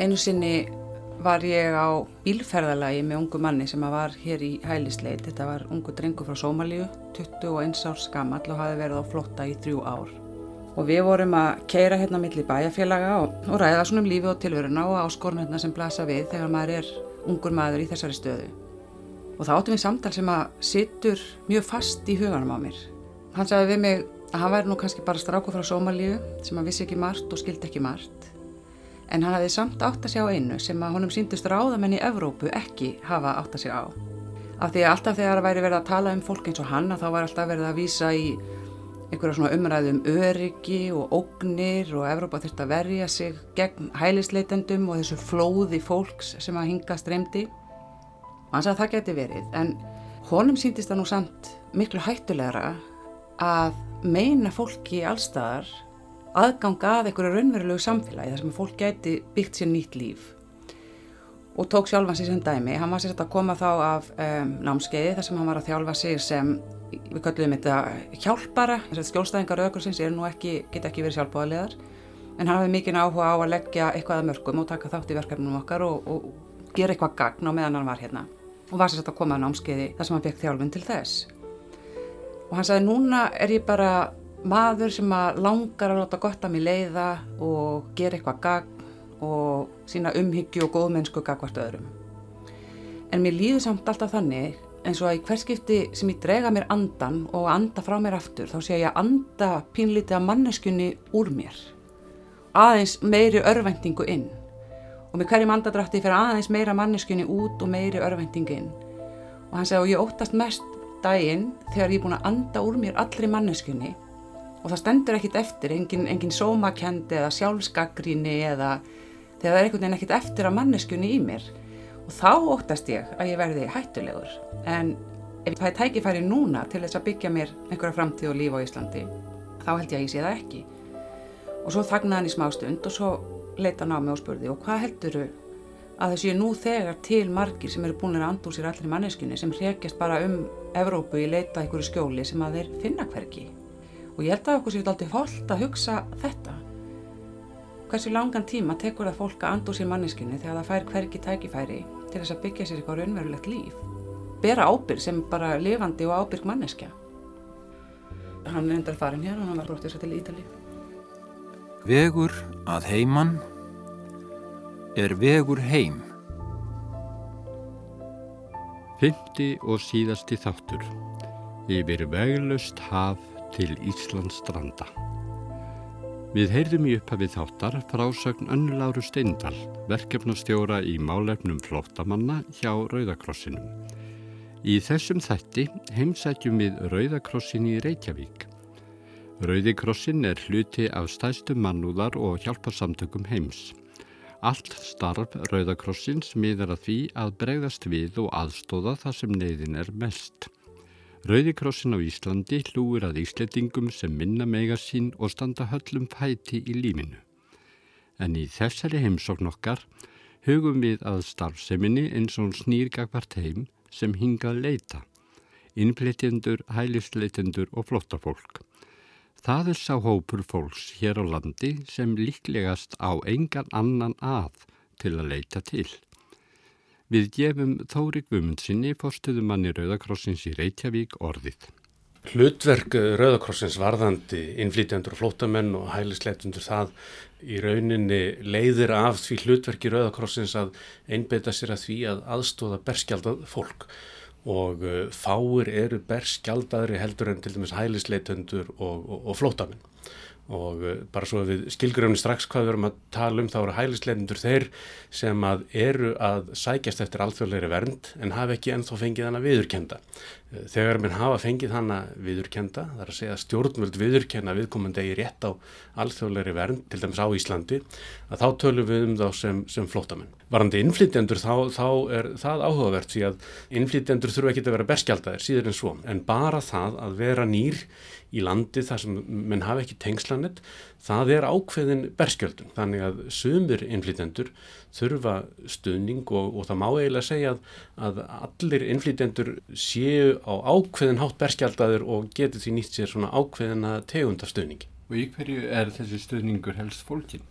Einu sinni var ég á bílferðalagi með ungu manni sem var hér í hælisleit. Þetta var ungu drengu frá Sómalíu, 21 árs gammal og hafi verið á flotta í þrjú ár. Og við vorum að keira hérna millir bæjarfélaga og, og ræða svona um lífi og tilveruna og áskorunna sem blasa við þegar maður er ungur maður í þessari stöðu. Og þá áttum við samtal sem að sittur mjög fast í huganum á mér. Hann sagði við mig að hann væri nú kannski bara stráku frá Sómalíu sem að vissi ekki margt og skildi ekki margt en hann hafði samt átt að sjá einu sem að honum síndust ráðamenn í Evrópu ekki hafa átt að sjá á. Af því að alltaf þegar það væri verið að tala um fólk eins og hann að þá var alltaf verið að vísa í einhverja svona umræðu um öryggi og ógnir og Evrópa þurfti að verja sig gegn hælisleitendum og þessu flóði fólks sem að hinga streymdi. Og hann sagði að það geti verið en honum síndist það nú samt miklu hættulegra að meina fólki allstaðar aðganga að einhverju raunverulegu samfélagi þar sem fólk gæti byggt sér nýtt líf og tók sjálfan sér sem dæmi. Hann var sér að koma þá af um, námskeiði þar sem hann var að þjálfa sig sem, við kallum þetta hjálpara, skjólstæðingar ekki, geta ekki verið sjálfbóðalegar en hann hafði mikinn áhuga á að leggja eitthvað að mörgum og taka þátt í verkefnum okkar og, og gera eitthvað gagn á meðan hann var hérna og var sér að koma að námskeiði þar sem hann fekk þjálfun til þess. Og hann sagði núna er ég bara maður sem að langar að láta gott að mig leiða og gera eitthvað gagn og sína umhyggju og góðmennsku gagvart öðrum. En mér líður samt alltaf þannig eins og að í hverskipti sem ég drega mér andan og anda frá mér aftur þá sé ég að anda pínlítið að manneskunni úr mér. Aðeins meiri örvendingu inn og með hverjum andadrætti fyrir aðeins meira manneskunni út og meiri örvendingu inn. Og hann segi og ég óttast mest daginn þegar ég er búin að anda úr mér allri manneskunni og það stendur ekkit eftir, engin, engin sómakendi eða sjálfsgaggríni eða þegar það er einhvern veginn ekkit eftir að manneskunni í mér. Og þá óttast ég að ég verði hættulegur. En ef það er tækifæri núna til þess að byggja mér einhverja framtíð og líf á Íslandi þá held ég að ég sé það ekki. Og svo þagnaði hann í smástund og svo leita hann á mig og spurði og hvað heldur að þessu nú þegar til margir sem eru búin að andur sér allir manneskunni sem hrekjast bara um Evrópu í leita einhverju skjóli sem að þeir finna hverki og ég held að okkur séu alltaf fólkt að hugsa þetta. Hversu langan tíma tekur það fólk að andur sér manneskinni þegar það fær hverki tækifæri til þess að byggja sér eitthvað raunverulegt líf? Bera ábyrg sem bara lifandi og ábyrg manneskja. Hann er endar farin hér og hann var bróttið sér til Ítali Vegur að heiman er vegur heim. Fymti og síðasti þáttur. Yfir veglust haf til Íslands stranda. Við heyrðum í upphafið þáttar frásögn Önnuláru Steindal, verkefnastjóra í málefnum flóttamanna hjá Rauðakrossinum. Í þessum þætti heimsætjum við Rauðakrossin í Reykjavík. Rauðikrossin er hluti af stæstu mannúðar og hjálparsamtökum heims. Allt starf Rauðakrossins miðar að því að bregðast við og aðstóða það sem neyðin er mest. Rauðikrossin á Íslandi hlúur að Ísletingum sem minna mega sín og standa höllum fæti í lífinu. En í þessari heimsókn okkar hugum við að starfseminni eins og snýrgagvart heim sem hingað leita, innflytjendur, hælisleitendur og flottafólk. Það er sá hópur fólks hér á landi sem líklegast á engan annan að til að leita til. Við gefum Þóri Guðmundsinni fórstuðumanni Rauðakrossins í Reykjavík orðið. Hlutverk Rauðakrossins varðandi innflýtjandur og flótamenn og hælisleitundur það í rauninni leiðir af því hlutverki Rauðakrossins að einbeita sér að því að aðstóða berskjaldað fólk og uh, fáir eru berskjaldaðri heldur en til dæmis hælisleitundur og, og, og flótamenn og uh, bara svo að við skilgröfum strax hvað við erum að tala um þá eru hælisleitundur þeir sem að eru að sækjast eftir alþjóðleiri vernd en hafa ekki ennþá fengið hana viðurkenda. Uh, þegar minn hafa fengið hana viðurkenda, það er að segja stjórnvöld viðurkenna viðkomandi í rétt á alþjóðleiri vernd, til dæmis á Íslandi, að þá tölum við um þá sem, sem flótamenn. Varandi innflytjendur þá, þá er það áhugavert því að innflytjendur þurfa ekki að vera berskjaldaðir síður en svo, en bara það að vera nýr í landi þar sem menn hafa ekki tengslanett, það er ákveðin berskjöldun. Þannig að sumir innflytjendur þurfa stuðning og, og það má eiginlega segja að, að allir innflytjendur séu á ákveðin hátt berskjaldadur og getur því nýtt sér svona ákveðina tegunda stuðningi. Og í hverju er þessi stuðningur helst fólkin?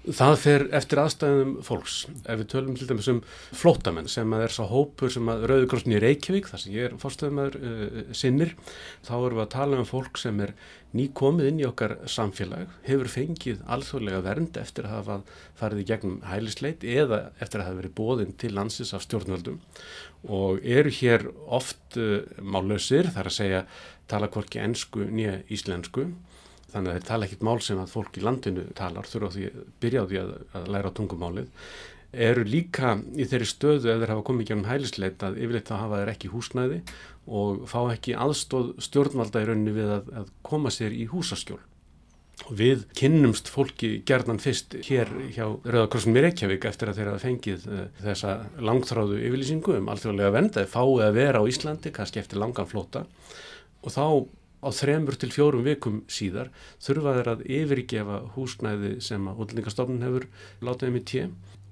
Það fer eftir aðstæðum fólks. Ef við tölum til dæmis um flótamenn sem er svo hópur sem að Rauðurkrossin í Reykjavík, þar sem ég er fórstöðumæður uh, sinnir, þá erum við að tala um fólk sem er nýkomið inn í okkar samfélag, hefur fengið alþjóðlega vernd eftir að hafa farið í gegnum hælisleit eða eftir að hafa verið bóðinn til landsins af stjórnvöldum og eru hér oft uh, málausir, þar að segja tala hvorki ennsku nýja íslensku þannig að þeir tala ekkit mál sem að fólk í landinu talar þurfa því að byrja á því að, að læra tungumálið. Eru líka í þeirri stöðu ef þeir hafa komið gennum hælisleit að yfirleitt þá hafa þeir ekki húsnæði og fá ekki aðstóð stjórnvalda í rauninni við að, að koma sér í húsaskjól. Og við kynnumst fólki gerðan fyrst hér hjá Rauðakrossum í Reykjavík eftir að þeir hafa fengið uh, þessa langþráðu yfirlýsingu um alþjóðlega vendaði fáið að vera á Íslandi kannski eftir langan flóta og þá á þremur til fjórum vikum síðar þurfa þeir að yfirgefa húsnæði sem að útlendingastofnun hefur látið um í tjö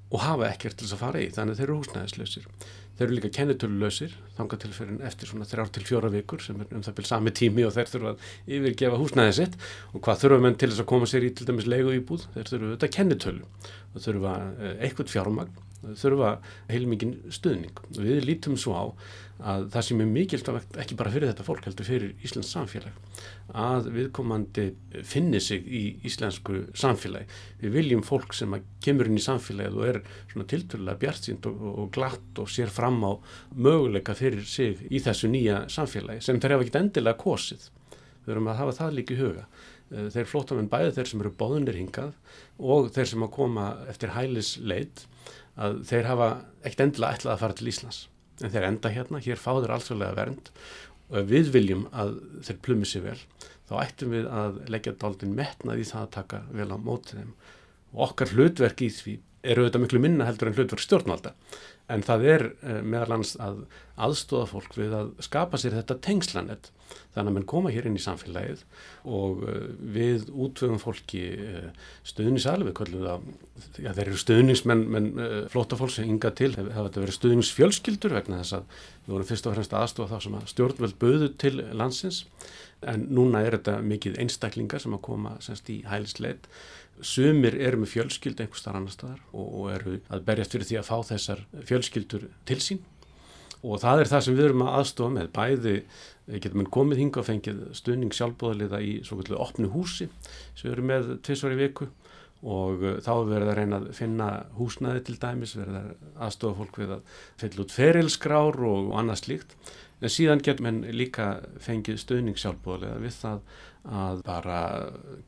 og hafa ekkert til þess að fara í þannig að þeir eru húsnæðislausir. Þeir eru líka kennitöluleusir þanga til fyrir eftir svona þrjár til fjóra vikur sem er um það byrjað sami tími og þeir þurfa að yfirgefa húsnæðið sitt. Og hvað þurfa menn til þess að koma sér í til dæmis leigu íbúð þeir þurfa auðvitað kennitölu og þurfa eh, eitthvað fjármagn þurfa heilmikinn stuðning. Við lítum svo á að það sem er mikilvægt ekki bara fyrir þetta fólk heldur fyrir Íslands samfélag að viðkomandi finni sig í íslensku samfélagi. Við viljum fólk sem kemur inn í samfélagið og er svona tilturlega bjartsýnd og, og glatt og sér fram á möguleika fyrir sig í þessu nýja samfélagi sem þeir hafa ekkit endilega kosið. Við verum að hafa það líka í huga. Eh, þeir flótamenn bæði þeir sem eru bóðunir hingað og þeir sem að koma eftir hælis leit að þeir hafa ekkert endilega ætlað að fara til Íslands. En þeir enda hérna, hér fáður allsvöldlega vernd. Og ef við viljum að þeir plumi sér vel þá ættum við að leggja daldinn metnað í það að taka vel á mótið þeim. Og okkar hlutverk í því eru auðvitað miklu minna heldur en hlutverk stjórnvalda. En það er uh, meðal hans að aðstóða fólk við að skapa sér þetta tengslanett þannig að mann koma hér inn í samfélagið og uh, við útvöfum fólki uh, stuðnisalvi ja, þeir eru stuðningsmenn flóta fólk sem ynga til. Það hefur verið stuðningsfjölskyldur vegna þess að við vorum fyrst og fremst aðstóða þá sem að stjórnveld böðu til landsins. En núna er þetta mikið einstaklingar sem að koma semst í hælisleit Sumir eru með fjölskyld einhver starf annar staðar og eru að berjast fyrir því að fá þessar fjölskyldur til sín og það er það sem við erum að aðstofa með. Bæði getur mann komið hinga og fengið stuðning sjálfbóðaliða í svo kvöldu opnu húsi sem erum með tvisvar í viku og uh, þá verður það að reyna að finna húsnaði til dæmis, verður það aðstofa fólk við að fylla út ferilskrár og annað slíkt. En síðan getur mann líka fengið stuðning sjálfbóðaliða við það að bara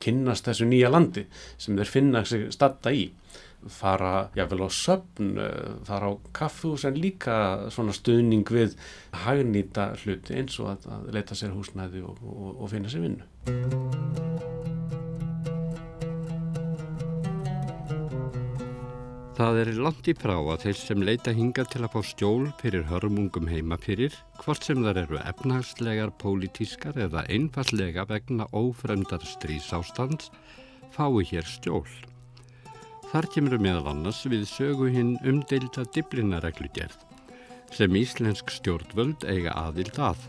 kynnast þessu nýja landi sem þeir finna sig statta í. Fara jáfnvel á söpn fara á kaffhús en líka svona stuðning við hagnýta hluti eins og að, að leta sér húsnæði og, og, og finna sér vinnu Það er langt í frá að þeir sem leita hinga til að fá stjól fyrir hörmungum heima fyrir, hvort sem þar eru efnagslegar, pólitískar eða einfallega vegna ófremdar strísástands, fái hér stjól. Þar kemur meðal annars við sögu hinn umdeilta diblinareglugerð sem íslensk stjórnvöld eiga aðild að,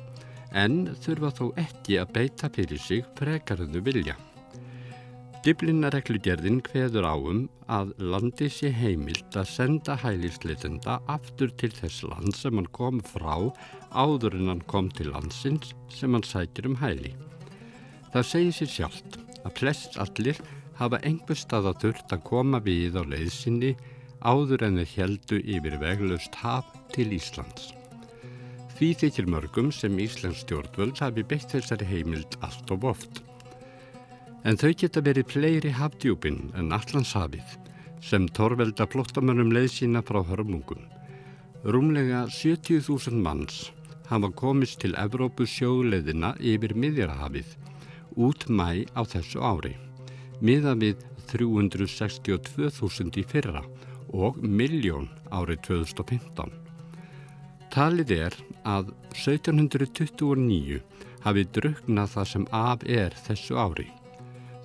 en þurfa þó ekki að beita fyrir sig frekarðu vilja. Dyblinareglugerðin hveður áum að landi sé heimilt að senda hælisleitenda aftur til þess land sem hann kom frá áður en hann kom til landsins sem hann sækir um hæli. Það segir sér sjálft að flest allir hafa einhver stað að þurft að koma við á leiðsynni áður en þeir heldu yfir veglaust haf til Íslands. Því þykir mörgum sem Íslands stjórnvöld hafi beitt þessari heimild allt of oft. En þau geta verið fleiri hafdjúpin en allanshafið sem torvelda flottamönnum leið sína frá hörmungum. Rúmlega 70.000 manns hafa komist til Evrópu sjóleðina yfir miðjarhafið út mæ á þessu ári, miða við 362.000 í fyrra og miljón árið 2015. Talið er að 1729 hafi druknað það sem af er þessu ári.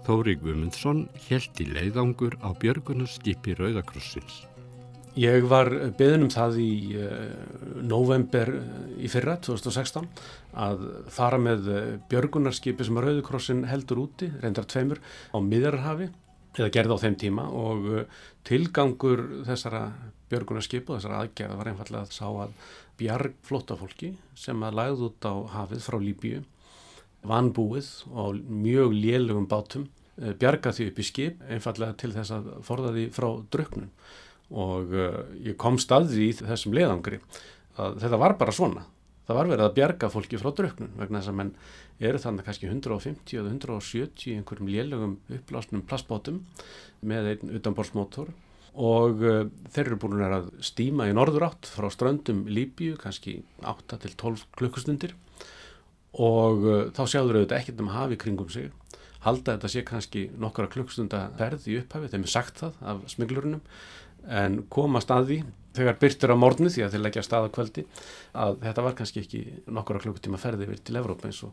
Þóri Gumundsson held í leiðangur á björgunarskipi Rauðakrossins. Ég var beðin um það í uh, november eh, í fyrra, 2016, að fara með eh, björgunarskipi sem að Rauðakrossin heldur úti, reyndar tveimur, á Miðjarhafi eða gerði á þeim tíma og tilgangur þessara björgunarskip og þessara aðgerða var einfallega að sá að bjarg flottafólki sem að lagði út á hafið frá Líbíu vanbúið og mjög lélugum bátum bjarga því upp í skip einfallega til þess að forða því frá druknun og uh, ég kom staði í þessum leðangri að þetta var bara svona. Það var verið að bjarga fólki frá druknun vegna þess að menn eru þannig kannski 150 eða 170 í einhverjum lélögum upplásnum plastbátum með einn utanborsmótor og uh, þeir eru búin að stíma í norður átt frá ströndum Líbíu kannski 8 til 12 klukkustundir og uh, þá sjáður auðvitað ekkert um hafi kringum sig. Halda þetta sé kannski nokkura klukkstunda ferð í upphafi, þeim er sagt það af smiglurinnum en komast að því þegar byrtir á morgni því að þeir leggja stað á kvöldi að þetta var kannski ekki nokkura klukkutíma ferði yfir til Evrópa eins og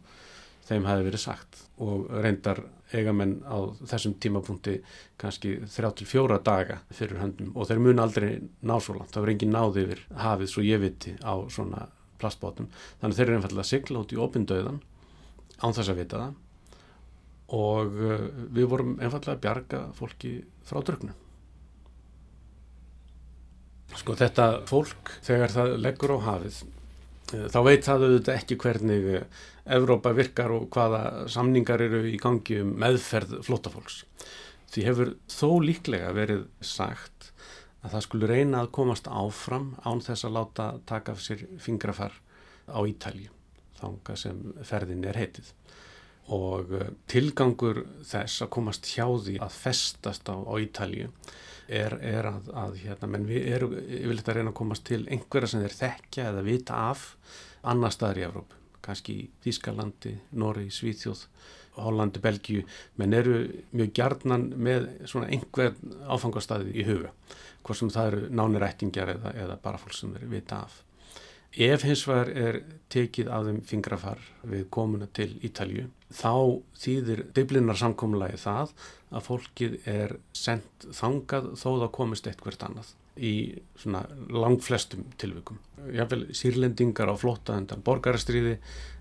þeim hafi verið sagt. Og reyndar eigamenn á þessum tímapunkti kannski 34 daga fyrir höndum og þeir mun aldrei ná svo langt, það verður engin náði yfir hafið svo ég viti á svona plastbátum, þannig þeir eru einfallega að sigla út í opindauðan án þess að vita það. Og uh, við vorum einfallega að bjarga fólki frá drögnum Sko þetta fólk þegar það leggur á hafið eh, þá veit það auðvitað ekki hvernig eh, Evrópa virkar og hvaða samningar eru í gangi um meðferð flótafólks. Því hefur þó líklega verið sagt að það skulle reyna að komast áfram án þess að láta taka af sér fingrafar á Ítalju þanga sem ferðin er heitið. Og eh, tilgangur þess að komast hjá því að festast á, á Ítalju er, er að, að hérna, menn við erum yfirleitt að reyna að komast til einhverja sem þeir þekkja eða vita af annar staðar í Evróp, kannski Þískalandi, Nóri, Svíþjóð, Hollandi, Belgíu, menn eru mjög gjarnan með svona einhver áfangastæði í huga, hvort sem það eru nánirættingjar eða, eða bara fólk sem þeir vita af. Ef hins vegar er tekið af þeim fingrafar við komuna til Ítalju, þá þýðir diblinnar samkomlagi það að fólkið er sendt þangað þó þá komist eitthvert annað í svona langflestum tilvikum. Jáfnveil sírlendingar á flotta undan borgarastriði,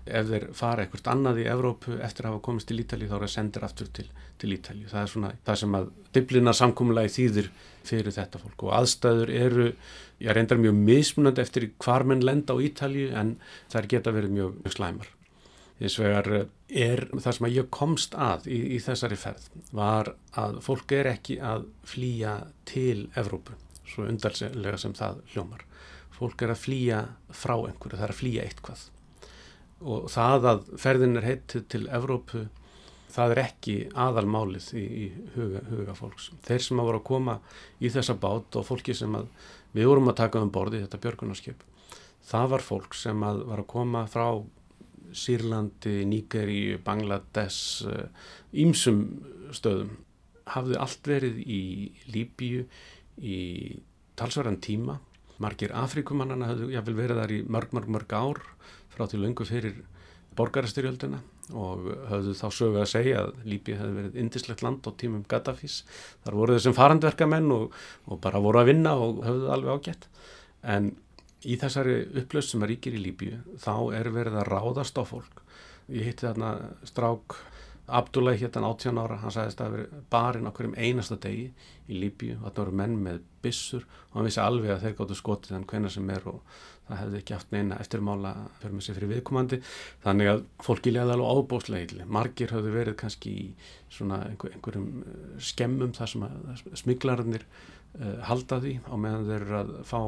ef þeir fara eitthvert annað í Evrópu eftir að hafa komist til Ítalju þá er það sendir aftur til, til Ítalju. Það er svona það sem að diblinnar samkomlagi þýðir fyrir þetta fólk og aðstæður eru, ég reyndar mjög mismunandi eftir hvar menn lenda á Ítalju en það geta verið mjög, slæmar. Þess vegar er það sem að ég komst að í, í þessari ferð var að fólk er ekki að flýja til Evrópu, svo undarlega sem það hljómar. Fólk er að flýja frá einhverju, það er að flýja eitthvað. Og það að ferðin er heitið til Evrópu það er ekki aðalmálið í, í huga, huga fólks. Þeir sem að voru að koma í þessa bát og fólki sem að við vorum að taka um borði þetta björgunarskip, það var fólk sem að var að koma frá Sýrlandi, Níkeri, Bangladesh, ímsum eh, stöðum. Hafði allt verið í Líbíu í talsverðan tíma. Margir Afrikumannana hafði jáfnvel verið þar í mörg, mörg, mörg ár frá til löngu fyrir borgarastyrjöldina og höfðu þá sögu að segja að Líbíu hefði verið indislegt land á tímum Gaddafís. Þar voru þessum farandverkamenn og, og bara voru að vinna og höfðu alveg ágætt. En í þessari upplöst sem að ríkir í Líbíu þá er verið að ráðast á fólk. Ég hitti þarna strák Abdullah hérna 18 ára, hann sagðist að það veri barinn á hverjum einasta degi í Líbíu. Og þetta voru menn með bissur og hann vissi alveg að þeir gáttu skotið hann hvenna sem er og það hefði ekki haft neina eftirmála fyrir með sig fyrir viðkomandi. Þannig að fólki léði alveg ábóslega margir hafðu verið kannski í svona einhver, einhverjum eh, skemmum þar sem að smiglararnir uh, halda því á meðan þeir eru að fá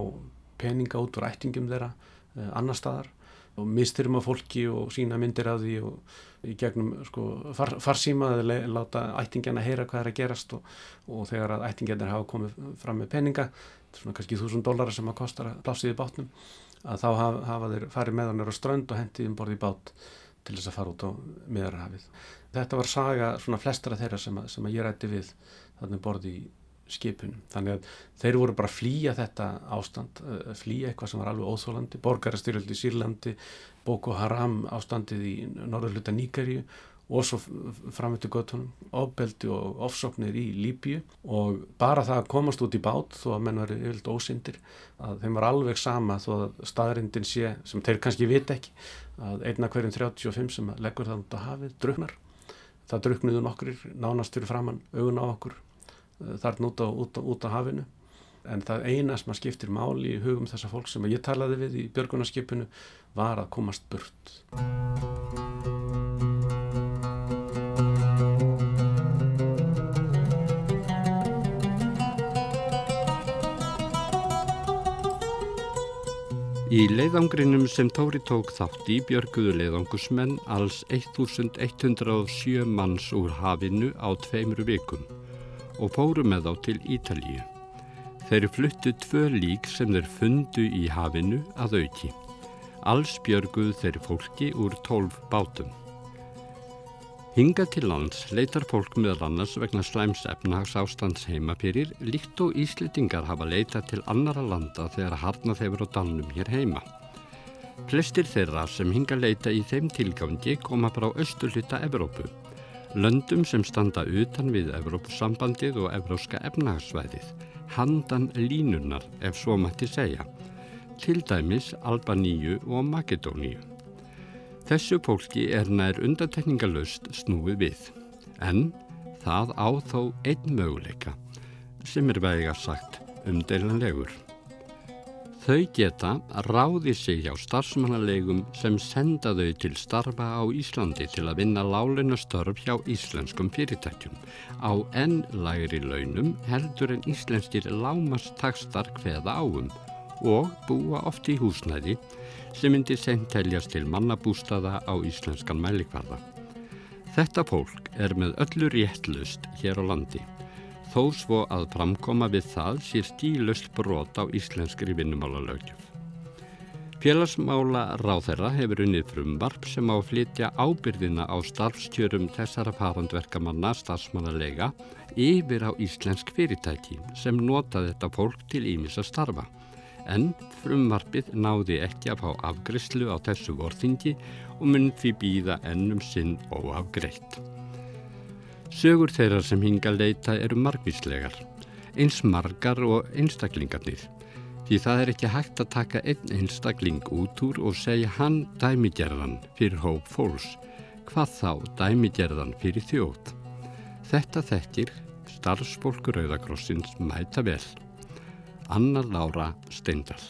peninga út úr ættingum þeirra uh, annar staðar og mistyrum af fólki og sína myndir af því og í gegnum sko, far, farsíma eða láta ættingjana heyra hvað er að gerast og, og þegar að ættingjarnir hafa komið fram með peninga svona kannski þúsund dólarar sem að kostar að plásið í bátnum að þá hafa, hafa þeir farið með hann á strönd og hendið um borði í bát til þess að fara út á miðarhafið. Þetta var saga svona flestra þeirra sem að, sem að ég rætti við þannig borði í skipunum. Þannig að þeir voru bara að flýja þetta ástand, eh, flýja eitthvað sem var alveg óþólandi, borgarastyrjaldi í Sýrlandi, Boko Haram ástandið í norðurluta Níkaríu og svo framöttu göttunum, ofbeldi og ofsóknir í Líbíu og bara það að komast út í bát þó að menn verið yfirlega ósindir að þeim var alveg sama þó að staðrindin sé, sem þeir kannski vit ekki, að einna hverjum 35 sem leggur það út á hafið, druknar. Það druknuðu nokkur nánast fyrir framann augun á okkur þarna út á, út, á, út á hafinu. En það eina sem að skiptir máli í hugum þessa fólk sem ég talaði við í björgunarskipinu var að komast burt. Í leiðangrinum sem Tóri tók þátt í björguðu leiðangusmenn alls 1107 manns úr hafinu á tveimur vikum og fóru með þá til Ítalíu. Þeir fluttu tvö lík sem þeir fundu í hafinu að auki. Alls björguðu þeir fólki úr tólf bátum. Hinga til lands leitar fólk meðal annars vegna slæms efnahags ástands heimapyrir líkt og íslitingar hafa leitað til annara landa þegar harnað hefur á dalnum hér heima. Flestir þeirra sem hinga leita í þeim tilgangi koma frá austurluta Evrópu, löndum sem standa utan við Evrópusambandið og Evróska efnahagsvæðið, handan línunnar ef svo mætti segja, til dæmis Albaníu og Makedóníu. Þessu fólki er nær undantekningalöst snúið við, en það á þó einn möguleika sem er vega sagt umdeilanlegur. Þau geta ráði sig hjá starfsmannalegum sem senda þau til starfa á Íslandi til að vinna lálinu störf hjá íslenskum fyrirtækjum á enn lægri launum heldur en íslenskir lámastakstar hveða áum og búa oft í húsnæði sem myndi sent teljast til mannabústaða á íslenskan mælikvarða. Þetta fólk er með öllu réttlust hér á landi, þó svo að framkoma við það sér stílust brot á íslenskri vinnumálalögjum. Félagsmála ráþeira hefur unnið frumvarp sem á að flytja ábyrðina á starfstjörum þessara farandverkamanna starfsmannalega yfir á íslensk fyrirtæki sem nota þetta fólk til ímis að starfa en frumvarpið náði ekki að fá afgriðslu á þessu vorþingi og mun því býða ennum sinn óafgreitt. Sögur þeirra sem hinga leita eru margvíslegar, eins margar og einstaklingarnir, því það er ekki hægt að taka einn einstakling út úr og segja hann dæmigerðan fyrir hóp fólks, hvað þá dæmigerðan fyrir þjóð. Þetta þekkir starfsfólkur auðakrossins mæta vel. Anna Laura Steindal.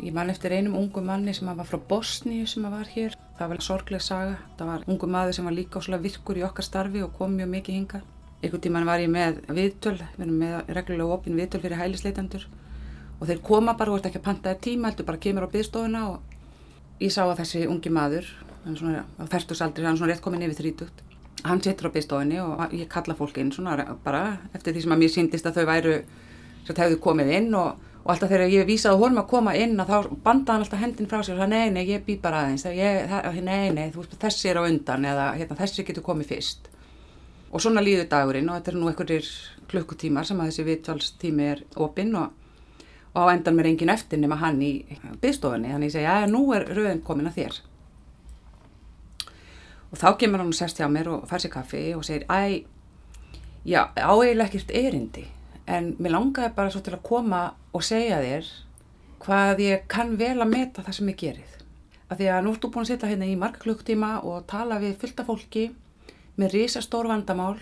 Ég man eftir einum ungu manni sem var frá Bosníu sem var hér. Það var sorgleg saga. Það var ungu maður sem var líka áslega virkur í okkar starfi og kom mjög mikið hinga. Einhvern tíman var ég með viðtöl, við erum með reglulega opin viðtöl fyrir hælisleitandur og þeir koma bara og ert ekki að panta þér tíma, heldur bara kemur á byggstofuna og ég sá að þessi ungi maður, hann svona á færtusaldri, hann svona rétt komin yfir þrítugt. Hann sittur á byggstofinni og ég kalla fólk inn svona bara eftir því sem að mér síndist að þau væru sem hefðu komið inn og, og alltaf þegar ég vísaði honum að koma inn að þá bandaði hann alltaf hendin frá sér og það nei, nei, ég bý bara aðeins, ég, það, nei, nei, veist, þessi er á undan eða hérna, þessi getur komið fyrst. Og svona líður dagurinn og þetta er nú einhverjir klukkutímar sem að þessi vitvalstími er opinn og, og á endan mér engin eftir nema hann í byggstofunni, þannig ég segja, já, nú er rauðin komin að þér. Og þá kemur hann og sest hjá mér og fær sér kaffi og segir, æ, já, áeiginlega ekkert erindi en mér langaði bara svo til að koma og segja þér hvað ég kann vel að meta það sem ég gerið. Af því að nú ertu búin að sitja hérna í marga klukktíma og tala við fullta fólki með risastór vandamál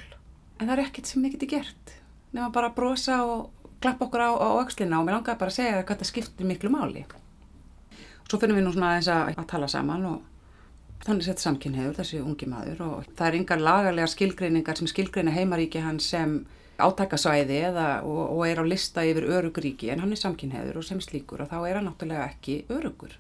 en það er ekkert sem ég geti gert. Nefnum bara að brosa og klappa okkur á, á aukslina og mér langaði bara að segja hvað það skiptir miklu máli. Svo finnum við nú svona aðeins að, að tala saman og þannig sett samkynniður þessi ungi maður og það er yngar lagarlega skilgreiningar sem skilgreina heimaríki hans sem átakasvæði eða, og, og er á lista yfir örugríki en hann er samkynheður og sem slíkur og þá er hann náttúrulega ekki örugur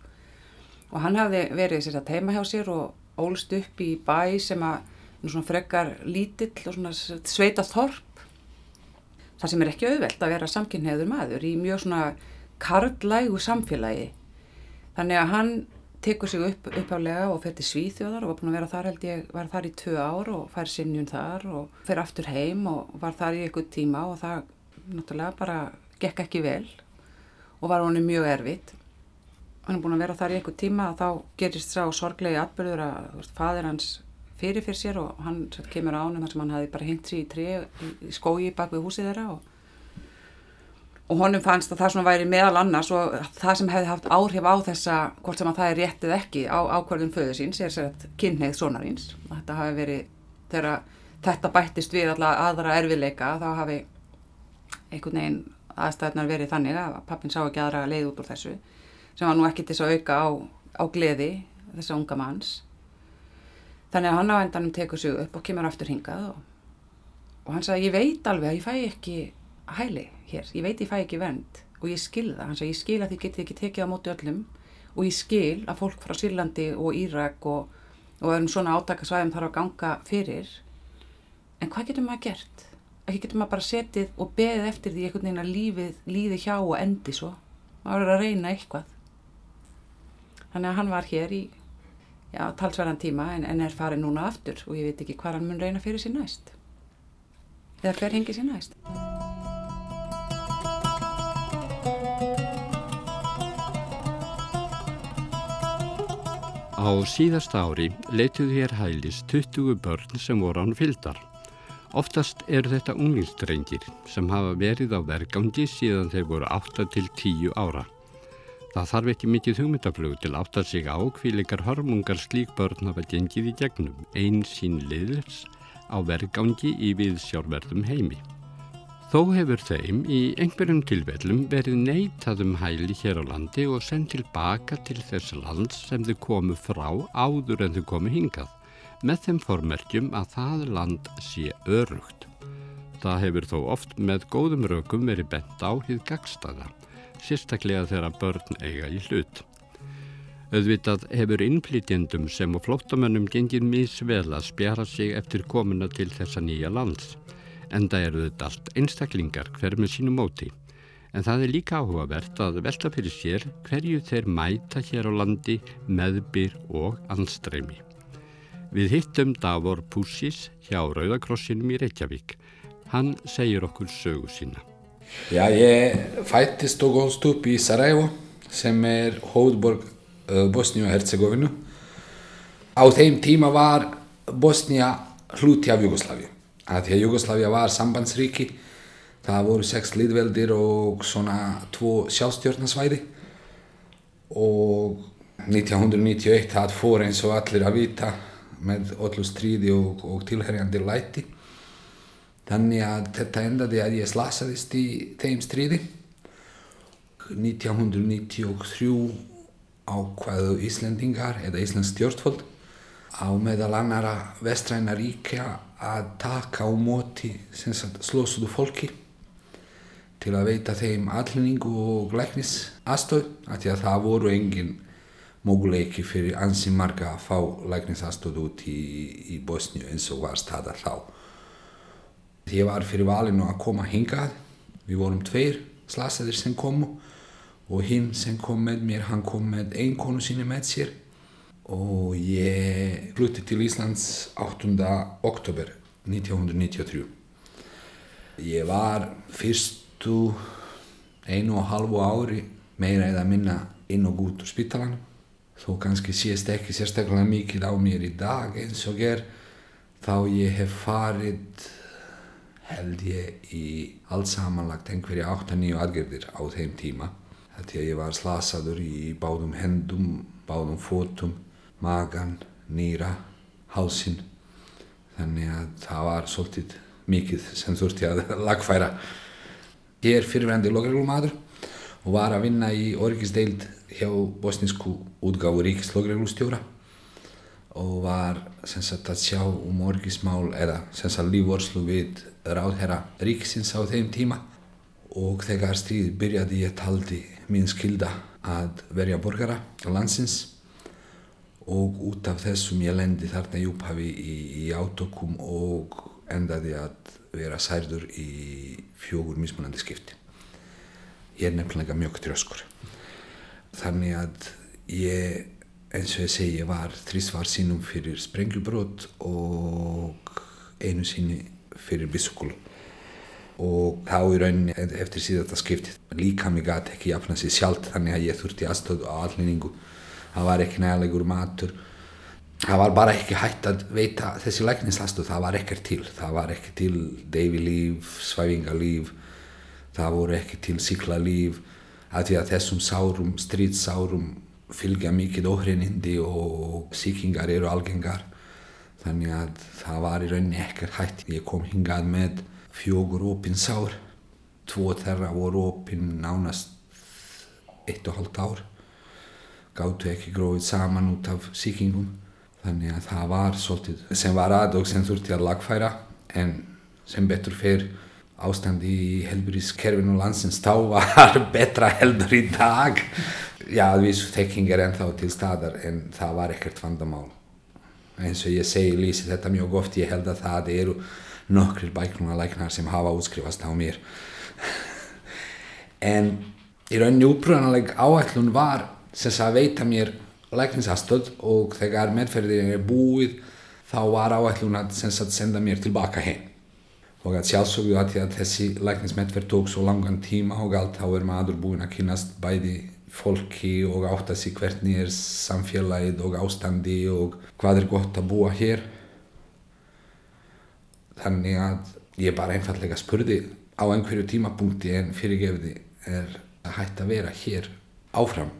og hann hafði verið sér að teima hjá sér og ólst upp í bæ sem að svona frekar lítill og svona sveita þorp það sem er ekki auðvelt að vera samkynheður maður í mjög svona karlægu samfélagi. Þannig að hann tekur sig upp uppálega og fer til Svíþjóðar og var búin að vera þar held ég, var þar í tvö ár og fær sinnjun þar og fer aftur heim og var þar í eitthvað tíma og það náttúrulega bara gekk ekki vel og var honum mjög erfitt. Hann er búin að vera þar í eitthvað tíma og þá gerist sá sorglegi atbyrður að veist, fadir hans fyrir fyrir sér og hann kemur á hann þar sem hann hafi bara hengt sér í trí í skói bak við húsið þeirra og og honum fannst að það svona væri meðal annars og það sem hefði haft áhrif á þessa hvort sem að það er réttið ekki á ákvarðun föðu síns er sér að kynneið sonarins þetta hafi verið þegar þetta bættist við alla aðra erfiðleika þá hafi einhvern veginn aðstæðnar verið þannig að pappin sá ekki aðra leið út úr þessu sem var nú ekki til þess að auka á, á gleði þessa unga manns. Þannig að hann á endanum tekur sig upp og kemur aftur hingað og, og hann sagði ég veit alveg að ég fæ ekki hæli hér, ég veit ég fæ ekki vend og ég skil það, hann sagði ég skil að þið getið ekki tekið á móti öllum og ég skil að fólk frá Sýrlandi og Írak og, og öðrum svona átakasvæðum þarf að ganga fyrir. En hvað getur maður gert? ekki getur maður bara setið og beðið eftir því einhvern veginn að lífið líði hjá og endi svo. Maður er að reyna eitthvað. Þannig að hann var hér í já, talsverðan tíma en, en er farið núna aftur og ég veit ekki hvað hann mun reyna fyrir sér næst. Eða hver hengi sér næst Á síðasta ári leituðu hér hælis 20 börn sem voru án fyldar. Oftast eru þetta unglingstrengir sem hafa verið á vergangi síðan þeir voru 8 til 10 ára. Það þarf ekki mikið hugmyndaflög til átt að sig á kvíleikar hörmungar slík börn hafa gengið í gegnum einn sín liðs á vergangi í viðsjárverðum heimi. Þó hefur þeim í einhverjum tilvellum verið neitað um hæli hér á landi og sendt tilbaka til þess lands sem þau komu frá áður en þau komu hingað, með þeim formerkjum að það land sé örugt. Það hefur þó oft með góðum rökum verið bent á hið gagstaða, sérstaklega þegar börn eiga í hlut. Öðvitað hefur innflytjendum sem og flóttamönnum gengið mísvel að spjara sig eftir komuna til þessa nýja lands en það eru þetta allt einstaklingar hver með sínu móti. En það er líka áhugavert að velta fyrir sér hverju þeir mæta hér á landi meðbyr og anstreymi. Við hittum Davor Pussis hjá Rauðakrossinum í Reykjavík. Hann segir okkur sögu sína. Já, ég fættist og góðst upp í Sarajevo sem er hóðborg Bosníu og Herzegovinu. Á þeim tíma var Bosnía hluti af Jugosláfi að því að Jugoslavia var sambandsríki það voru sex liðveldir og svona tvo sjálfstjórnarsvæði. Og 1991 það fór eins og allir að vita með öllu stríði og, og tilherjandi læti. Þannig að þetta endaði að ég slasaðist í þeim stríði. 1993 ákvaðu Íslendingar eða Íslands stjórnfólk á meðal annara vestræna ríkja að taka á móti slósuðu fólki til að veita þeim allinningu og læknis aðstöð af því að það voru engin móguleiki fyrir ansi marga að fá læknisastöð út í, í Bosníu eins og var staða þá. Ég var fyrir valinu að koma hingað, við vorum tveir slasaðir sem komu og hinn sem kom með mér, hann kom með ein konu síni með sér og ég flutti til Íslands 8. oktober 1993. Ég var fyrstu einu og halvu ári meira eða minna inn og út úr spítalanum þó kannski sést ekki sérstaklega mikið á mér í dag eins og ger þá ég hef farið held ég í allt samanlagt einhverja 8-9 aðgerðir á þeim tíma þetta ég var slasaður í báðum hendum, báðum fótum magan, nýra, hálsin þannig að það var svolítið mikið sem þurfti að lagfæra. Ég er fyrirvændi logreglumadur og var að vinna í orgisdeild hjá bosninsku útgáfu ríkislogreglustjóra og var sagt, að sjá um orgismál eða lífvorslu við ráðherra ríkisins á þeim tíma. Og þegar stríði byrjaði ég taldi mín skilda að verja borgara landsins og út af þessum ég lendi þarna í upphafi í, í átökum og endaði að vera særður í fjögur mismunandi skipti. Ég er nefnilega mjög tröskur. Þannig að ég, eins og ég segi, ég var þrísvar sínum fyrir sprengjubrót og einu síni fyrir bissukul. Og þá í rauninni eftir síðan þetta skipti líka mig að ekki jafna sér sjálft þannig að ég þurfti aðstöðu á allinningu það var ekki nægilegur matur. Það var bara ekki hægt að veita þessi lækningslastu, það var ekkert til. Það var ekki til deyfilíf svæfingalíf það voru ekki til síklarlíf að því að þessum sárum, stríðsárum fylgja mikið óhreinindi og síkingar eru algengar. Þannig að það var í rauninni ekkert hægt. Ég kom hingað með fjögur opin sár. Tvo þeirra voru opinn nánast eitt og hálft ár gáttu ekki gróið saman út af síkingum þannig að það var svolítið sem var að og sem þurfti að lagfæra en sem betur fyrr ástandi í helburískerfinu landsins þá var betra heldur í dag. Já, þessu þekking er ennþá til staðar en það var ekkert vandamál. Eins og ég segi lýsi þetta mjög oft ég held að það eru nokkrir bæknunalæknar sem hafa útskrifast á mér. En í rauninni útbrúðanleg áætlun var sem að veita mér læknisastöld og þegar medferðin er búið þá var áætlun að senda mér tilbaka heim. Og að sjálfsögðu að, að þessi læknismetverð tók svo langan tíma og allt þá er maður búinn að kynast bæði fólki og átt að sé hvernig er samfélagið og ástandi og hvað er gott að búa hér. Þannig að ég bara einfallega spurði á einhverju tímapunkti en fyrirgefði er að hætta að vera hér áfram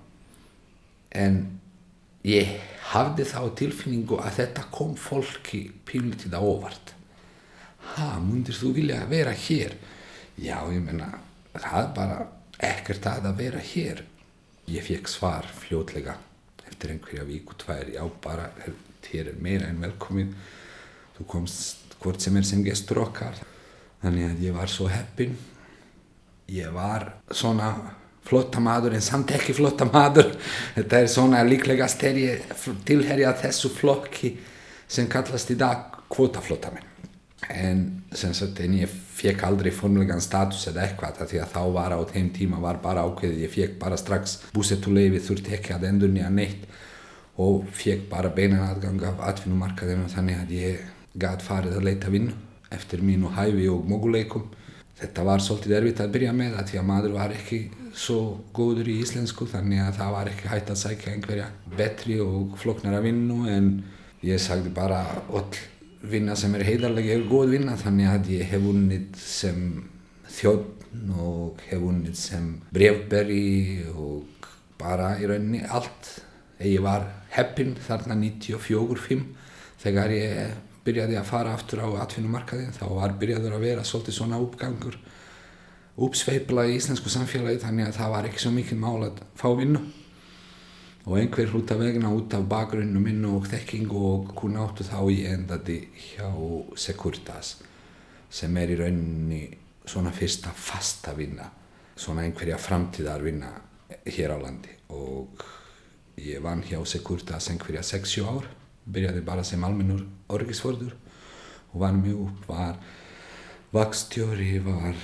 en ég hafði þá tilfinningu að þetta kom fólki pílitið á óvart. Ha, mundir þú vilja vera hér? Já, ég menna það er bara ekkert að að vera hér. Ég fekk svar fljótlega. Eftir einhverja víku tvær já, bara, þér er meira en velkomin þú komst hvort sem er sem gestur okkar. Þannig að ég var svo heppin ég var svona flotta maður en samt ekki flotta maður. Þetta er svona líklega tilherja þessu flokki sem kallast í dag kvotaflottamenn en sem sagt en ég fekk aldrei formulegan status eða eitthvað því að þá var á þeim tíma var bara ákveðið ég fekk bara strax búsettuleifi þurfti ekki að endur nýja neitt og fekk bara beinan aðgang af atvinnumarkaðinu þannig að ég gæt farið að leita vinnu eftir mínu hæfi og moguleikum þetta var svolítið erfitt að byrja með að því að maður var ekki svo góður í íslensku þannig að það var ekki hægt að sækja einhverja betri og floknara vinnu en ég sagði bara öll vinna sem er heidarlega er góð vinna þannig að ég hef unnið sem þjóðn og hef unnið sem brevberi og bara í rauninni allt. Ég var heppin þarna 94-5 þegar ég byrjaði að fara aftur á atvinnumarkaðin þá var byrjaður að vera svolítið svona uppgangur uppsveipla í íslensku samfélagi þannig að það var ekki svo mikið mál að fá vinnu. Og einhver út af vegna út af bakgrunnu minn og þekkingu og hún áttu þá í endaði hjá Securitas sem er í rauninni svona fyrsta fasta vinna svona einhverja framtíðar vinna hér á landi. Og ég vann hjá Securitas einhverja 6-7 ár byrjaði bara sem almennur orgisforður og vann mjög upp var vakstjóri var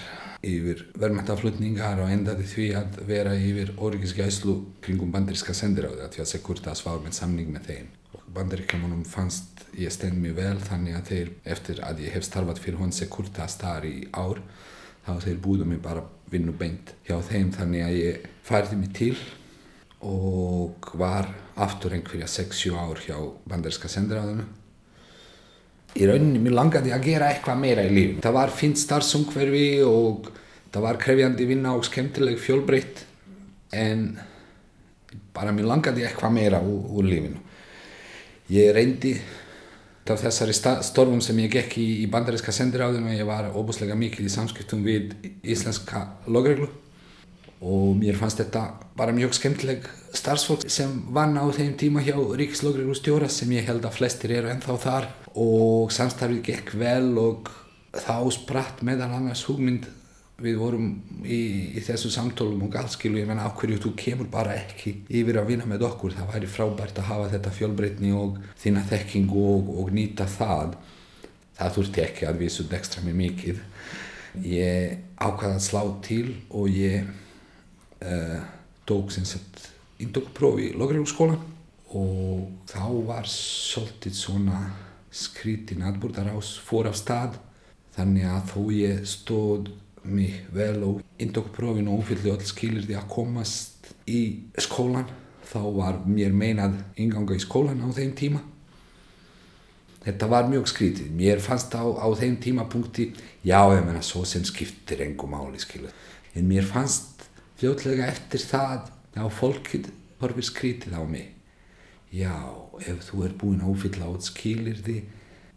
yfir verðmættaflutningar og endaði því að vera yfir orgisgæslu kringum bandaríska sendiráði að því að Securitas var með samning með þeim. Bandaríkjamanum fannst ég stend mjög vel þannig að þeir eftir að ég hef starfat fyrir hún Securitas þar í ár þá þeir búðu mig bara vinnu beint hjá þeim þannig að ég færði mig til og var aftur einhverja 6-7 ár hjá bandaríska sendiráðinu í rauninni mér langaði að gera eitthvað meira í lífum. Það var fint starfsumhverfi og það var krefjandi vinna og skemmtileg fjölbreytt en bara mér langaði eitthvað meira úr, úr lífinu. Ég reyndi af þessari storfum sem ég gekk í, í bandaríska sendiráðinu og ég var óbúslega mikið í samskiptum við íslenska logreglu og mér fannst þetta bara mjög skemmtileg starfsfólk sem vann á þeim tíma hjá Ríkislogreglu stjóra sem ég held að flestir eru ennþá þar. Og samstarfið gekk vel og þá spratt meðal annars hugmynd. Við vorum í, í þessu samtólum og galskilu, ég menna hverju þú kemur bara ekki yfir að vinna með okkur? Það væri frábært að hafa þetta fjölbreytni og þína þekkingu og, og nýta það. Það þurfti ekki að við svo ekstra með mikið. Ég ákvaði að slá til og ég tók sem sagt indokprófi í Logreilskólan og þá var svolítið svona skrítin atbúrdarás fór af stað. Þannig að þó ég stóð mig vel og indokprófin og umfylgði öll skilir því að komast í skólan þá var mér meinað inganga í skólan á þeim tíma. Þetta var mjög skrítið. Mér fannst á, á þeim tímapunkti já ég menna svo sem skiptir engum máli skilu en mér fannst fljótlega eftir það á fólkið horfið skrítið á mig. Já ef þú er búinn að úfylla át skilirði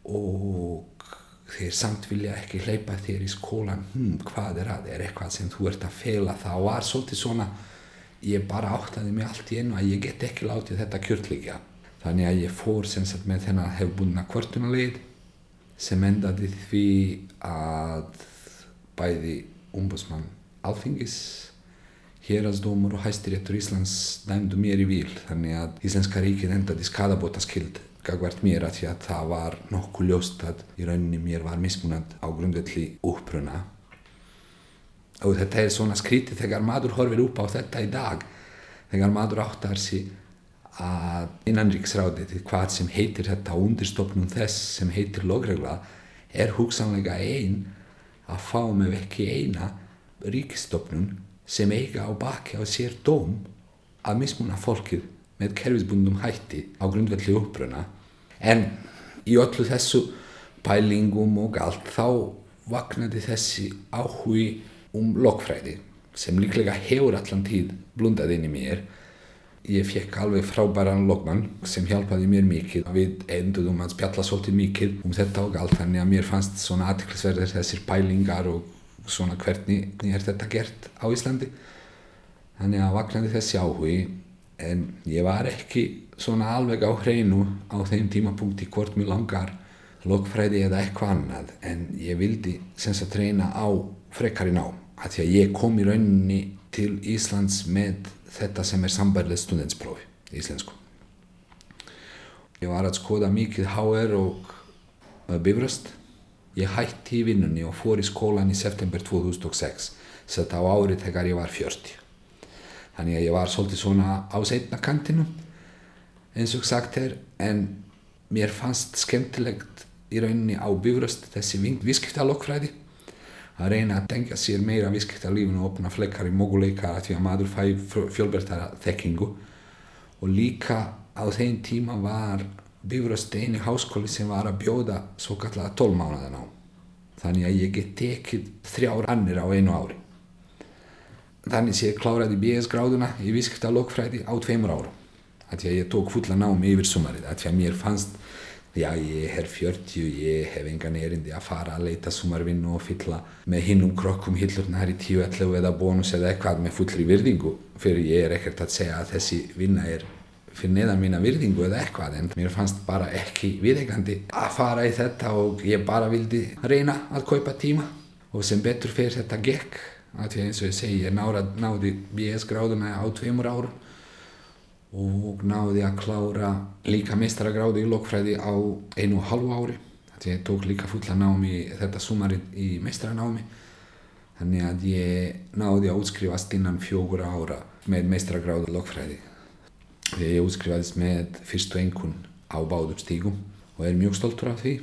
og þeir samt vilja ekki hleypa þér í skólan hm, hvað er að, er eitthvað sem þú ert að feila það var svolítið svona ég bara áttaði mig allt í einu að ég get ekki látið þetta kjörtleikja þannig að ég fór sem sagt með þennan hefbúna kvartunarleið sem endaði því að bæði umbúsmann alþingis hérasdómur og hæstiréttur Íslands dæmdu mér í vil þannig að Íslenska ríkið endaði skadabóta skild gagvart mér að því að það var nokkuð ljóst að í rauninni mér var mismunand á grundvelli uppruna. Og þetta er svona skrítið þegar maður horfir upp á þetta í dag þegar maður áttar sig að innanriksráðið hvað sem heitir þetta undirstofnum þess sem heitir logregla er hugsanlega einn að fá með ekki eina ríkistofnun sem eiga á baki á sér dóm að mismuna fólkið með kerfisbundum hætti á grundvelli uppruna. En í öllu þessu pælingum og allt þá vaknaði þessi áhugi um lokfræði sem líklega hefur allan tíð blundað inn í mér. Ég fekk alveg frábæran lokmann sem hjálpaði mér mikið. Við enduðum að spjalla svolítið mikið um þetta og allt þannig að mér fannst svona aðtiklisverðir þessir pælingar og svona hvernig er þetta gert á Íslandi? Þannig að vaknaði þessi áhugi en ég var ekki svona alveg á hreinu á þeim tímapunkti hvort mér langar lokfræði eða eitthvað annað en ég vildi sem sagt reyna á frekari ná að því að ég kom í rauninni til Íslands með þetta sem er sambærlega studentsprófi í Íslensku. Ég var að skoða mikið HR og bifröst ég hætti í vinnunni og fór í skólan í september 2006 þetta á árið þegar ég var 40 þannig að ég var svolítið svona á setna kantinu eins og sagt er en mér fannst skemmtilegt í rauninni á bifröst þessi viskiptalokkfræði að reyna að tengja sér meira viskiptalífinu og opna flekkar í moguleika að því að maður fæ fjölbertara þekkingu. Og líka á þeim tíma var bifröst eini háskóli sem var að bjóða svo kallega tólmánaðan á þannig að ég get tekið þrjár annir á einu ári. Þannig sé ég kláraði BS gráðuna í viskiptalokkfræði á tveimur árum. Að ég tók fulla námi yfir sumarið. Að mér fannst já ég er 40 ég hef engan erindi að fara að leita sumarvinnu og fylla með hinnum krokkum hillurnar í 10-11 eða bónus eða eitthvað með fullri virðingu fyrir ég er ekkert að segja að þessi vinna er fyrir neðan mína virðingu eða eitthvað en mér fannst bara ekki viðegandi að fara í þetta og ég bara vildi reyna að kaupa tíma. Og sem betur fyrir þetta gekk að því eins og ég segi ég náði BS gráðuna á tveimur árum og náði að klára líka mestraragráði í lokfræði á einu og halvu ári að ég tók líka fulla námi þetta sumarið í mestranámi þannig að ég náði að útskrifast innan fjókur ára með mestraragráði í lokfræði ég útskrifaðist með fyrstu engun á báður stígum og er mjög stoltur af því.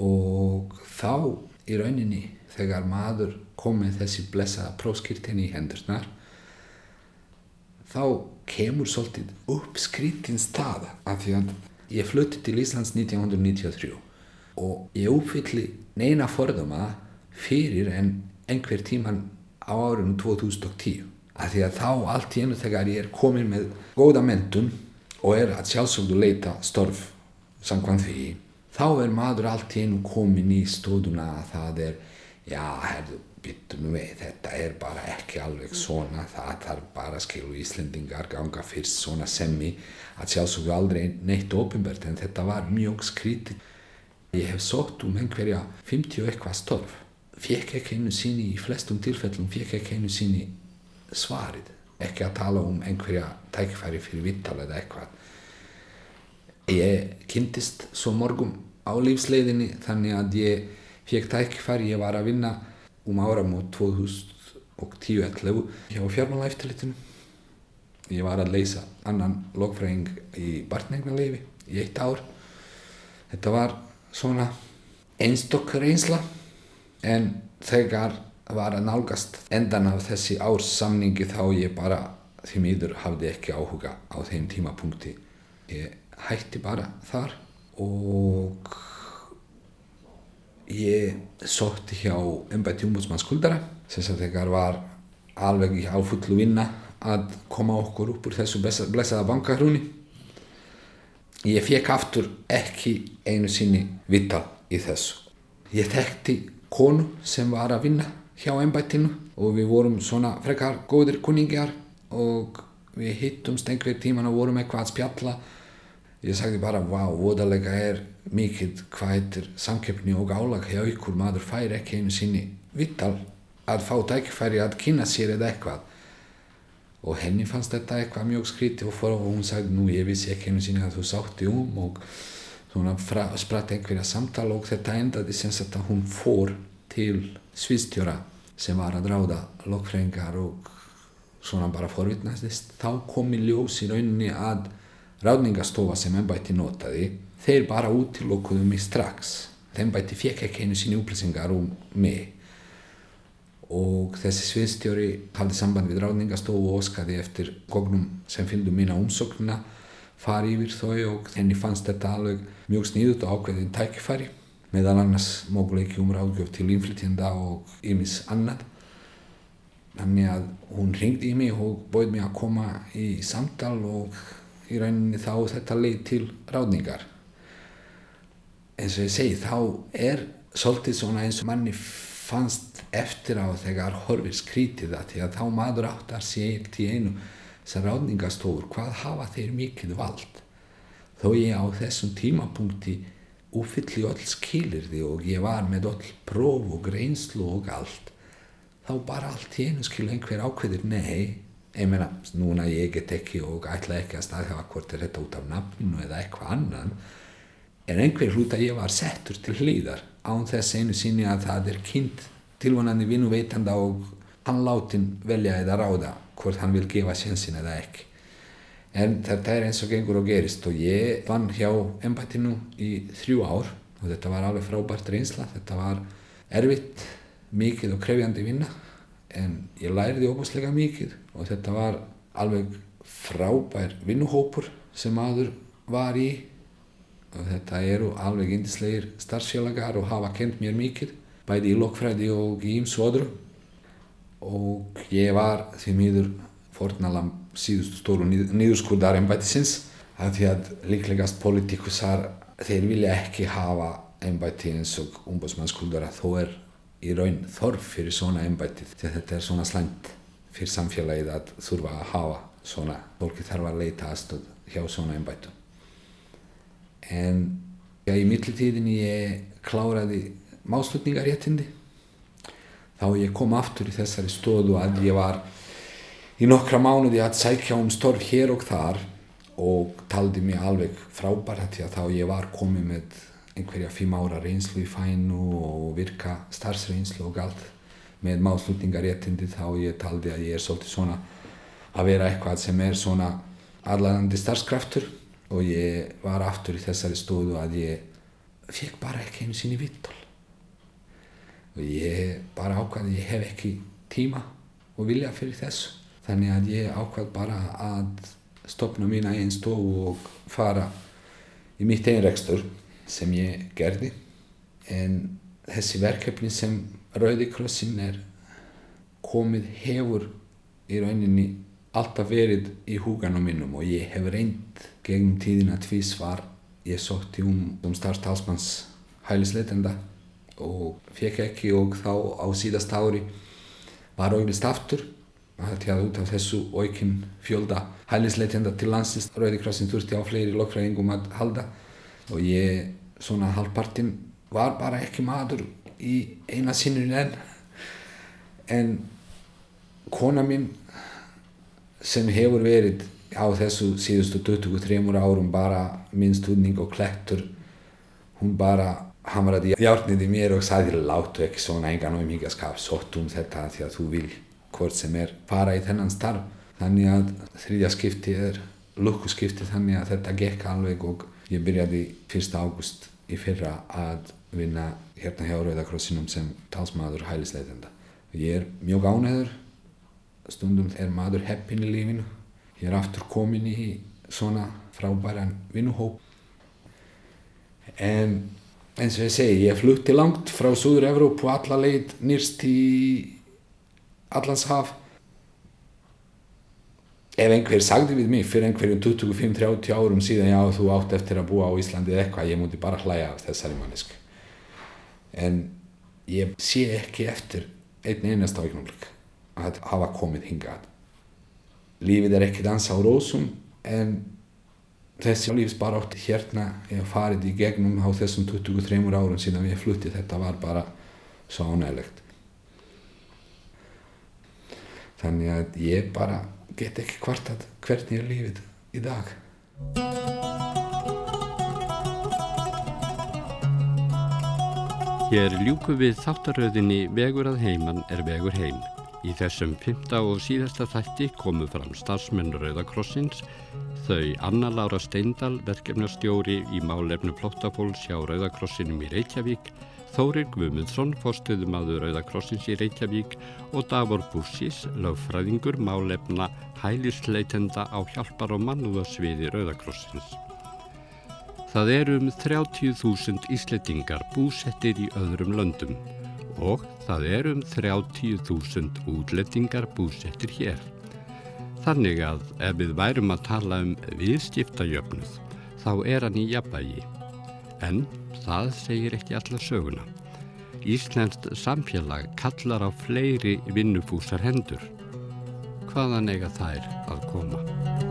Og þá í rauninni þegar maður kom með þessi blessaða próskirtinni í hendurnar þá kemur svolítið upp skrítin staða af því að ég flutti til Íslands 1993 og ég uppfylli neina forðama fyrir en einhver tíman á árinu 2010 af því að þá allt í enu þegar ég er komin með góða mentun og er að sjálfsögðu leita störf samkvæmt því þá er maður allt í enu komin í stóðuna að það er já, herðu byttum við, þetta er bara ekki alveg svona, það þarf bara skilu Íslendingar ganga fyrst svona semmi að sjálfsögðu aldrei neitt ofinbært en þetta var mjög skrítið. Ég hef sótt um einhverja 50 eitthvað störf, fekk ekki einu síni í flestum tilfellum, fekk ekki einu síni svarið, ekki að tala um einhverja tækifæri fyrir vittal eða eitthvað. Ég kynntist svo morgum á lífsleiðinni þannig að ég fekk tækifæri, ég var að vinna um áramót 2010-11 hjá fjármálaeftilitinu. Ég var að leysa annan logfræðing í barneignarleifi í eitt ár. Þetta var svona einstokk reynsla en þegar var að nálgast endan af þessi árs samningi þá ég bara því miður hafði ekki áhuga á þeim tímapunkti. Ég hætti bara þar og ég sótti hjá ennbætti umbúdsmann skuldara. Sem sem þegar var alveg á fullu vinna að koma okkur upp úr þessu blessaða bankahrúni ég fekk aftur ekki einu sinni vita í þessu. Ég þekkti konu sem var að vinna hjá ennbættinu og við vorum svona frekar góðir kunningjar og við hittumst einhver tíman og vorum eitthvað að spjalla. Ég sagði bara, vá, voðalega er mikið hvað heitir samkeppni og álag hjá ykkur maður fær ekki einu sinni vittal að fá tækifæri að kynna sér eða eitthvað. Og henni fannst þetta eitthvað mjög skríti og, og hún sagði, nú ég vissi ekki einu sinni að þú sátti um og svona spratt einhverja samtala og þetta endaði sem sagt að hún fór til sviðstjóra sem var að ráða lokfrængar og svona bara forvitnastist þá kom í ljós í rauninni að ráðningastofa sem ennbætti notaði þeir bara útilokkuðu mig strax. Ennbætti fekk ekki einu síni upplýsingar um mig. Og þessi sviðstjóri haldi samband við ráðningastofu og oskaði eftir gognum sem fylgdu mína umsóknina fari yfir þau og henni fannst þetta alveg mjög sníðut og ákveðin tækifæri meðal annars móguleiki um ráðgjöf til innflytjenda og ymis annað. Þannig að hún ringdi í mig og bóði mig að koma í samtal og í rauninni þá þetta leið til ráðningar. Eins og ég segi þá er svolítið svona eins og manni fannst eftir á þegar horfir skrítið það því að þá maður áttar sér til einu sem ráðningastofur hvað hafa þeir mikið vald? Þó ég á þessum tímapunkti uppfylli öll skilirði og ég var með öll próf og greinslu og allt þá bara allt í einu skil einhver ákveðir nei ég meina, núna ég get ekki og ætla ekki að staðhafa hvort er þetta út af nafninu eða eitthvað annan. En einhver hlut að ég var settur til hlýðar án þess einu sinni að það er kynnt tilvonandi vinnuveitanda og hann látin velja eða ráða hvort hann vil gefa sjensin eða ekki en þetta er eins og gengur og gerist og ég vann hjá ennbættinu í þrjú ár og þetta var alveg frábært reynsla. Þetta var erfitt, mikið og krefjandi vinna en ég læriði óbúslega mikið og þetta var alveg frábær vinnuhópur sem maður var í. Og þetta eru alveg indislegir starfsfélagar og hafa kent mér mikið bæði í lokkfræði og í ímsvodru og ég var því miður fornalam síðustu stóru nýðurskurðar ennbættisins að því að líklegast politíkusar þeir vilja ekki hafa ennbætti eins og umbóðsmannsskuldara þó er í raun þorf fyrir svona ennbætti því að þetta er svona slæmt fyrir samfélagið að þurfa að hafa svona fólki þarf að leita aðstöð hjá svona ennbættu en já, í mittiltíðin ég kláraði máslutningaréttindi þá ég kom aftur í þessari stóðu að ég var í nokkra mánuði að sækja um störf hér og þar og taldi mig alveg frábært því að þá ég var komið með einhverja fimm ára reynslu í fænu og virka starfsreynslu og allt með máslutningaréttindi þá ég taldi að ég er svolítið svona að vera eitthvað sem er svona allægandi starfskraftur og ég var aftur í þessari stóðu að ég fekk bara ekki einu sinni vittól og ég bara ákvaði að ég hef ekki tíma og vilja fyrir þessu þannig að ég ákvað bara að stopna mína einn stofu og fara í mitt einrekstur sem ég gerði. En þessi verkefni sem Rauði Krossin er komið hefur í rauninni alltaf verið í húganum minnum og ég hef reynd gegnum tíðina tvísvar ég sótti um, um starfstalsmanns hælisleitenda og fekk ekki og þá á síðast ári var auðvist aftur því að út af þessu aukinn fjölda hælisleitenda til landsins. Rauði Krossin þurfti á fleiri lokfræðingum að halda og ég svona halvpartinn var bara ekki maður í eina sinnur enn. En kona mín sem hefur verið á þessu síðustu 23 árum bara minn stundning og klettur hún bara hamraði hjárnið í mér og sagði láttu ekki svona engan auðmíkaskap sótt um þetta því að þú vil hvort sem er fara í þennan starf þannig að þriðja skipti er lukkuskipti þannig að þetta gekk alveg og ég byrjaði 1. águst í fyrra að vinna hérna hjá Rauðakrossinum sem talsmaður hælisleitenda. Ég er mjög ánæður, stundum er maður heppin í lífinu. Ég er aftur komin í svona frábæran vinnuhóp. En eins og ég segi, ég flutti langt frá Súður Evrópu alla leið nýrst í allanshaf ef einhver sagði við mig fyrir einhverjum 25-30 árum síðan já þú átt eftir að búa á Íslandi eða eitthvað ég múti bara hlæja af þessari mannesku en ég sé ekki eftir einn einasta augnumlik að hafa komið hingað. Lífið er ekki dansa á rósum en þessi lífsbarátt hérna ég farið í gegnum á þessum 23 árum síðan ég flutti þetta var bara svo ánægilegt. Þannig að ég bara get ekki hvartat hvernig er lífið í dag. Hér ljúku við þáttaröðinni Vegur að heiman er vegur heim. Í þessum fymta og síðasta þætti komu fram starfsmenn Rauðakrossins, þau Anna Laura Steindal, verkefnastjóri í málefnu flóttafólks hjá Rauðakrossinum í Reykjavík, Þórir Guðmundsson, fórstuðumadur Rauðakrossins í Reykjavík og Davor Bussis, lögfræðingur málefna hælisleitenda á hjálpar og mannúðasviði Rauðakrossins. Það eru um 30.000 íslettingar búsettir í öðrum löndum og það eru um 30.000 útlettingar búsettir hér. Þannig að ef við værum að tala um viðskiptajöfnuð þá er hann í jafnvægi. En það segir ekki alla söguna. Íslenskt samfélag kallar á fleiri vinnufúsar hendur. Hvaðan eiga þær að koma?